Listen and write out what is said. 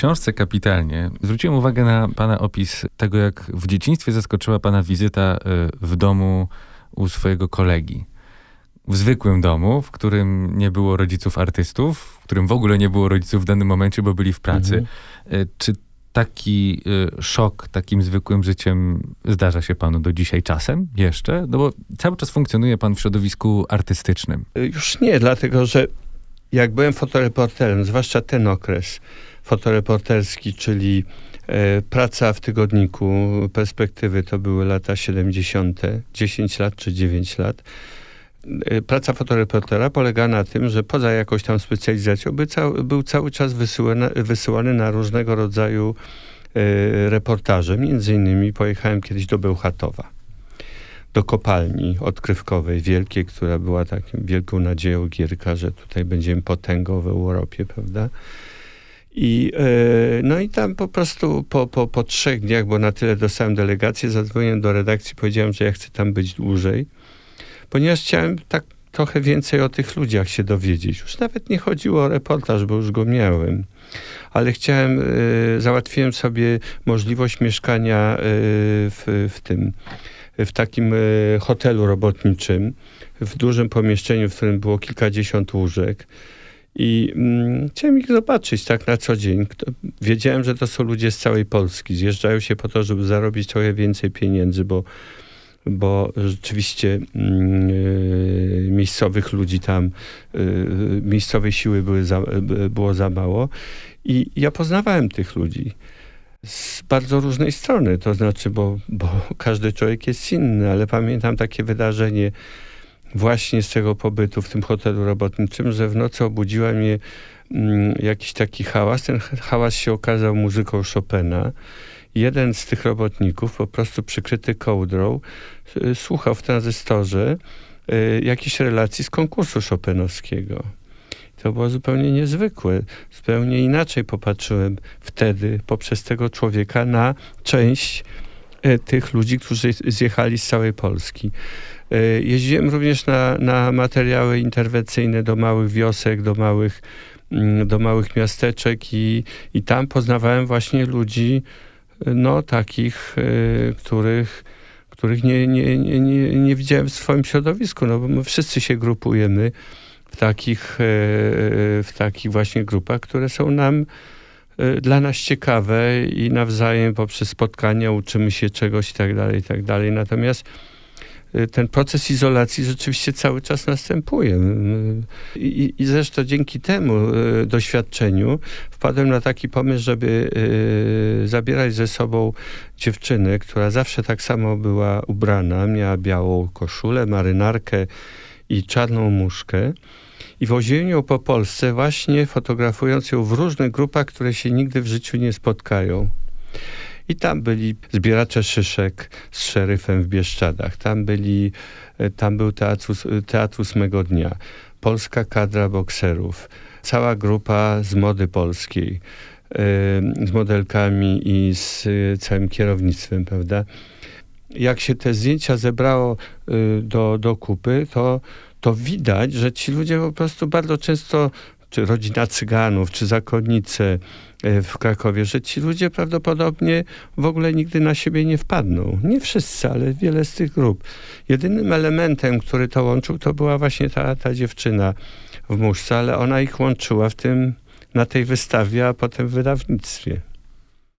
książce kapitalnie zwróciłem uwagę na pana opis tego, jak w dzieciństwie zaskoczyła pana wizyta y, w domu u swojego kolegi. W zwykłym domu, w którym nie było rodziców artystów, w którym w ogóle nie było rodziców w danym momencie, bo byli w pracy. Mhm. Y, czy taki y, szok takim zwykłym życiem zdarza się panu do dzisiaj czasem jeszcze? No bo cały czas funkcjonuje pan w środowisku artystycznym. Już nie, dlatego że jak byłem fotoreporterem, zwłaszcza ten okres fotoreporterski, czyli e, praca w tygodniku, perspektywy to były lata 70., 10 lat czy 9 lat. E, praca fotoreportera polega na tym, że poza jakąś tam specjalizacją był, cały, był cały czas wysyłany, wysyłany na różnego rodzaju e, reportaże. Między innymi pojechałem kiedyś do Bełchatowa do kopalni odkrywkowej wielkiej, która była taką wielką nadzieją Gierka, że tutaj będziemy potęgą w Europie, prawda? I, e, no i tam po prostu po, po, po trzech dniach, bo na tyle dostałem delegację, zadzwoniłem do redakcji, powiedziałem, że ja chcę tam być dłużej, ponieważ chciałem tak trochę więcej o tych ludziach się dowiedzieć. Już nawet nie chodziło o reportaż, bo już go miałem, ale chciałem, e, załatwiłem sobie możliwość mieszkania e, w, w tym w takim hotelu robotniczym, w dużym pomieszczeniu, w którym było kilkadziesiąt łóżek. I mm, chciałem ich zobaczyć tak na co dzień. Wiedziałem, że to są ludzie z całej Polski. Zjeżdżają się po to, żeby zarobić trochę więcej pieniędzy, bo, bo rzeczywiście mm, y, miejscowych ludzi tam, y, miejscowej siły były za, było za mało. I ja poznawałem tych ludzi z bardzo różnej strony, to znaczy, bo, bo każdy człowiek jest inny, ale pamiętam takie wydarzenie właśnie z tego pobytu w tym hotelu robotniczym, że w nocy obudziła mnie mm, jakiś taki hałas. Ten hałas się okazał muzyką Chopina. Jeden z tych robotników, po prostu przykryty kołdrą, y, słuchał w tranzystorze y, jakiejś relacji z konkursu Chopinowskiego. To było zupełnie niezwykłe. Zupełnie inaczej popatrzyłem wtedy poprzez tego człowieka na część tych ludzi, którzy zjechali z całej Polski. E, jeździłem również na, na materiały interwencyjne do małych wiosek, do małych, mm, do małych miasteczek i, i tam poznawałem właśnie ludzi, no takich, e, których, których nie, nie, nie, nie, nie widziałem w swoim środowisku, no bo my wszyscy się grupujemy w takich, e, w takich właśnie grupach, które są nam e, dla nas ciekawe i nawzajem poprzez spotkania uczymy się czegoś i tak dalej, i tak dalej. Natomiast e, ten proces izolacji rzeczywiście cały czas następuje. I, I, zresztą dzięki temu doświadczeniu wpadłem na taki pomysł, żeby zabierać ze sobą dziewczynę, która zawsze tak samo była ubrana, miała białą koszulę, marynarkę, i czarną muszkę i woziłem ją po Polsce właśnie fotografując ją w różnych grupach, które się nigdy w życiu nie spotkają. I tam byli zbieracze szyszek z szeryfem w Bieszczadach. Tam, byli, e, tam był teatr, teatr ósmego dnia. Polska kadra bokserów. Cała grupa z mody polskiej. E, z modelkami i z e, całym kierownictwem, prawda? Jak się te zdjęcia zebrało y, do, do kupy, to, to widać, że ci ludzie po prostu bardzo często, czy rodzina cyganów, czy zakonnice y, w Krakowie, że ci ludzie prawdopodobnie w ogóle nigdy na siebie nie wpadną. Nie wszyscy, ale wiele z tych grup. Jedynym elementem, który to łączył, to była właśnie ta, ta dziewczyna w muszce, ale ona ich łączyła w tym, na tej wystawie, a potem w wydawnictwie.